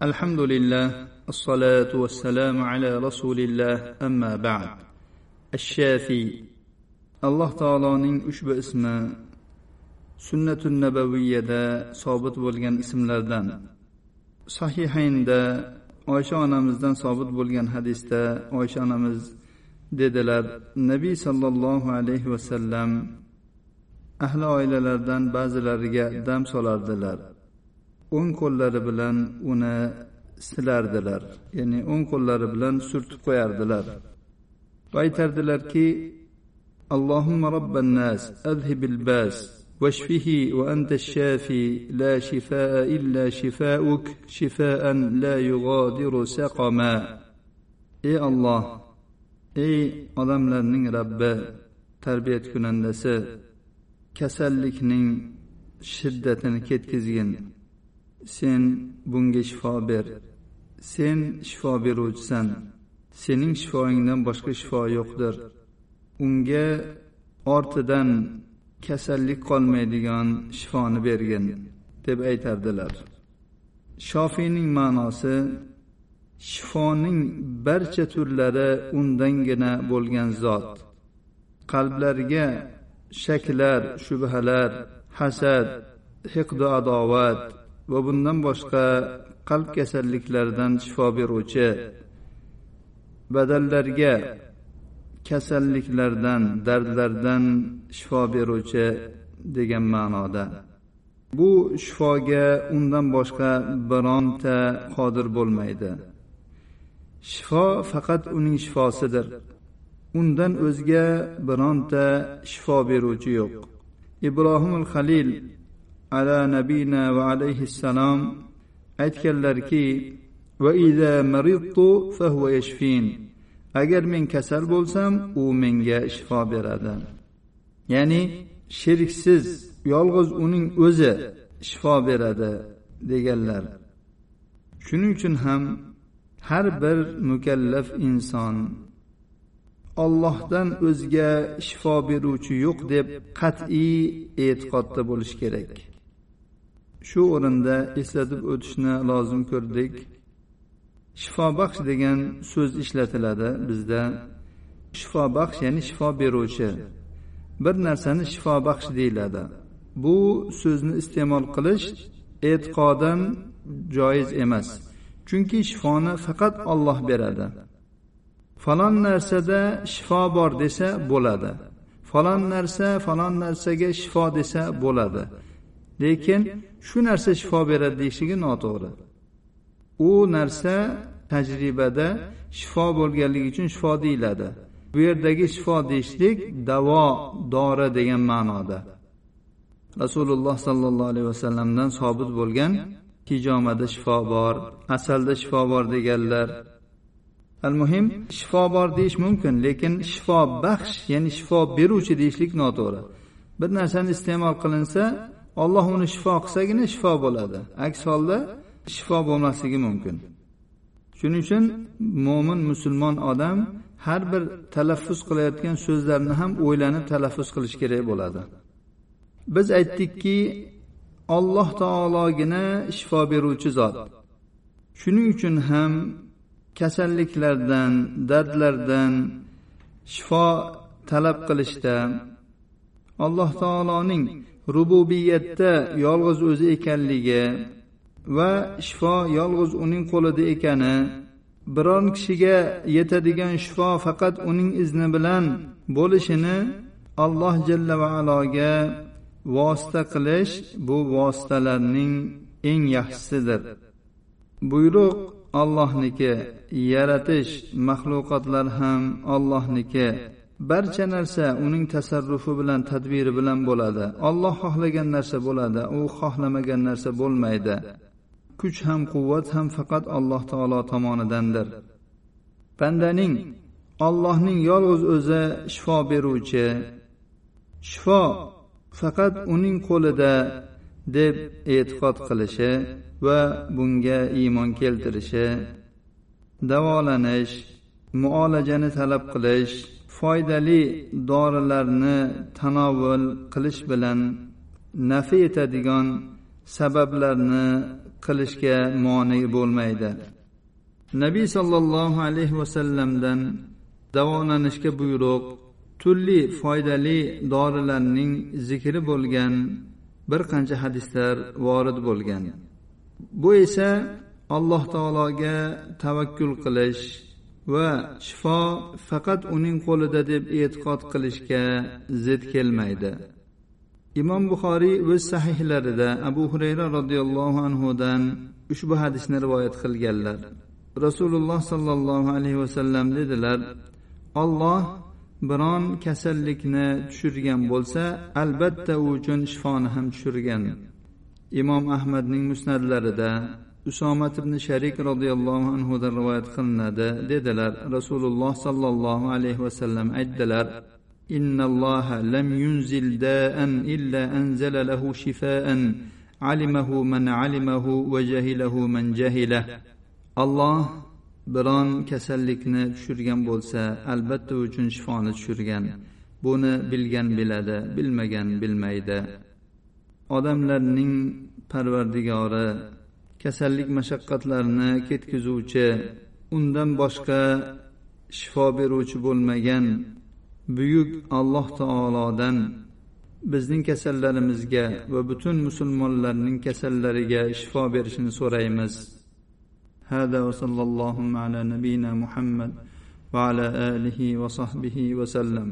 الحمد لله الصلاة والسلام على رسول الله أما بعد الشافي الله تعالى ushbu ismi sunnatu nabaviyada sobit bo'lgan ismlardan sahihaynda oysha onamizdan sobit bo'lgan hadisda oysha onamiz dedilar nabiy sollallohu alayhi vasallam ahli oilalaridan ba'zilariga dam solardilar o'ng qo'llari bilan uni silardilar ya'ni o'ng qo'llari bilan surtib qo'yardilar va aytardilarki اللهم رب الناس أذهب الباس واشفه وأنت الشافي لا شفاء إلا شفاؤك شفاء لا يغادر سقما ey olloh ey odamlarning rabbi tarbiyat kunandasi kasallikning shiddatini ketkazgin sen bunga shifo ber. Sen shifo beruvchisan. Sening shifoingdan boshqa shifo yo'qdir. Unga ortidan kasallik qolmaydigan shifoni bergin deb aytardilar. Shofiyning ma'nosi shifoning barcha turlari undangina bo'lgan zot. Qalblarga shaklar shubhalar hasad hiqdu adovat va bundan boshqa qalb kasalliklaridan shifo beruvchi badallarga kasalliklardan dardlardan shifo beruvchi degan ma'noda. Bu shifoga undan boshqa bironta qodir bo'lmaydi. Shifo faqat uning shifosidir. Undan o'zga bironta shifo beruvchi yo'q. Ibrohimul halil ala nabiyina va alayhi alayhissalom aytganlarki va iza maridtu fahuva yashfin. Agar men kasal bo'lsam u menga shifo beradi. Ya'ni sheriksiz yolg'iz uning o'zi shifo beradi deganlar. Shuning uchun ham har bir mukallaf inson ollohdan o'zga shifo beruvchi yo'q deb qat'iy e'tiqodda bo'lishi kerak. Shu o'rinda eslatib o'tishni lozim ko'rdik. Shifobaxsh degan so'z ishlatiladi bizda. Shifobaxsh ya'ni shifo beruvchi. Bir narsani shifobaxsh deyiladi. Bu so'zni iste'mol qilish e'tiqodan joiz emas chunki shifoni faqat olloh beradi. Falon narsada shifo bor desa bo'ladi. Falon narsa falon narsaga shifo desa bo'ladi. Lekin shu narsa shifo beradi deyishligi noto'g'ri. U narsa tajribada shifo bo'lganligi uchun shifo deyiladi. Bu yerdagi shifo deyishlik davo dori degan ma'noda. Rasululloh sollallohu alayhi vasallamdan sobit bo'lgan hijomada shifo bor asalda shifo bor deganlar. Al muhim shifo bor deyish mumkin lekin shifo baxsh ya'ni shifo beruvchi deyishlik noto'g'ri. Bir narsani iste'mol qilinsa olloh uni shifo qilsagina shifo bo'ladi. Aks holda shifo bo'lmasligi mumkin. Shuning uchun mo'min musulmon odam har bir talaffuz qilayotgan so'zlarni ham o'ylanib talaffuz qilish kerak bo'ladi. Biz aytdikki alloh taologina shifo beruvchi zot. Shuning uchun ham kasalliklardan dardlardan shifo talab qilishda alloh taoloning rububiyatda yolg'iz o'zi ekanligi va shifo yolg'iz uning qo'lida ekani biron kishiga yetadigan shifo faqat uning izni bilan bo'lishini alloh jalla va aloga vosita qilish bu vositalarning eng yaxshisidir. Buyruq ollohniki yaratish maxluqotlar ham ollohniki barcha narsa uning tasarrufi bilan tadbiri bilan bo'ladi. Olloh xohlagan narsa bo'ladi u xohlamagan narsa bo'lmaydi. Kuch ham quvvat ham faqat alloh taolo tomonidandir. Bandaning ollohning yolg'iz o'zi shifo beruvchi shifo faqat uning qo'lida deb e'tiqod qilishi va bunga iymon keltirishi davolanish muolajani talab qilish foydali dorilarni tanovul qilish bilan nafi etadigan sabablarni qilishga moni bo'lmaydi. Nabiy sollallohu alayhi vasallamdan davolanishga buyruq turli foydali dorilarning zikri bo'lgan bir qancha hadislar vorid bo'lgan. Bu esa alloh taologa tavakkul qilish va shifo faqat uning qo'lida deb e'tiqod qilishga zid kelmaydi. Imom buxoriy o'z sahihlarida abu hurayra roziyallohu anhudan ushbu hadisni rivoyat qilganlar. Rasululloh sollallohu alayhi vasallam dedilar olloh biron kasallikni tushirgan bo'lsa albatta u uchun shifoni ham tushirgan. Imom ahmadning musnadlarida usomat ibn sharik roziyallohu anhudan rivoyat qilinadi dedilar rasululloh sollallohu alayhi vasallam aytdilar إن الله لم ينزل داء إلا أنزل له شفاء علمه من علمه وجهله من جهله الله biron kasallikni tushirgan bo'lsa albatta u uchun shifoni tushirgan buni bilgan biladi bilmagan bilmaydi odamlarning parvardigori kasallik mashaqqatlarini ketkazuvchi undan boshqa shifo beruvchi bo'lmagan buyuk alloh taolodan bizning kasallarimizga va butun musulmonlarning kasallariga shifo berishini so'raymiz هذا وصلى اللهم على نبينا محمد وعلى اله وصحبه وسلم